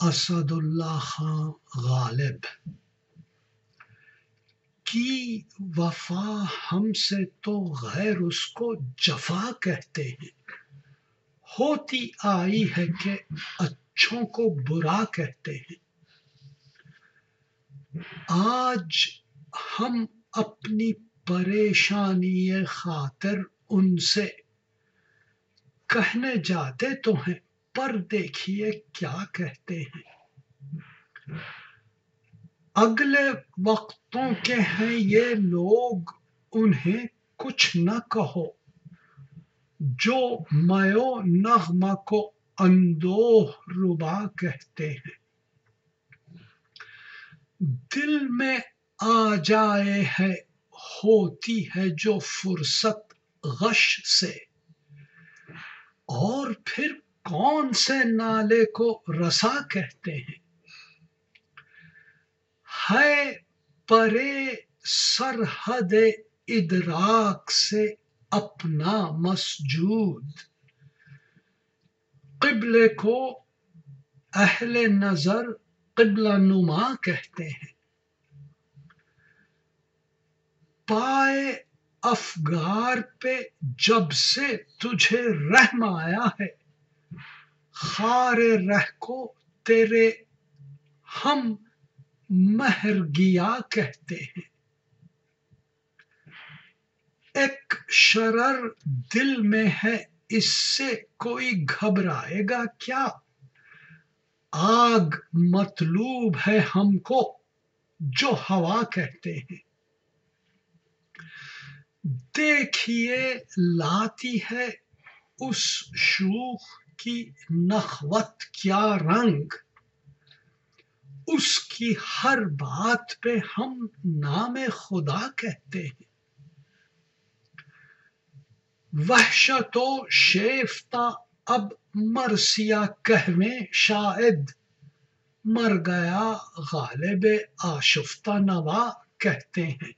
اسد اللہ خان غالب۔ کی وفا ہم سے تو غیر اس کو جفا کہتے ہیں۔ ہوتی آئی ہے کہ اچھوں کو برا کہتے ہیں۔ آج ہم اپنی پریشانی خاطر ان سے کہنے جاتے تو ہیں۔ پر دیکھیے کیا کہتے ہیں۔ اگلے وقتوں کے ہیں یہ لوگ، انہیں کچھ نہ کہو۔ جو میو نغمہ کو اندوہ ربا کہتے ہیں۔ دل میں آ جائے ہے، ہوتی ہے جو فرصت غش سے۔ اور پھر کون سے نالے کو رسا کہتے ہیں؟ ہے پرے سرحد ادراک سے اپنا مسجود۔ قبل کو اہل نظر قبلہ نما کہتے ہیں۔ پائے افگار پہ جب سے تجھے رحم آیا ہے۔ خار رہ کو تیرے ہم مہر گیا کہتے ہیں۔ ایک شرر دل میں ہے، اس سے کوئی گھبرائے گا کیا؟ آگ مطلوب ہے ہم کو، جو ہوا کہتے ہیں۔ دیکھیے، لاتی ہے اس شوخ کی نخوت کیا رنگ، اس کی ہر بات پہ ہم نام خدا کہتے ہیں۔ وحشت و شیفتا اب مرسیا کہویں شاید مر گیا غالب آشفتہ نوا کہتے ہیں۔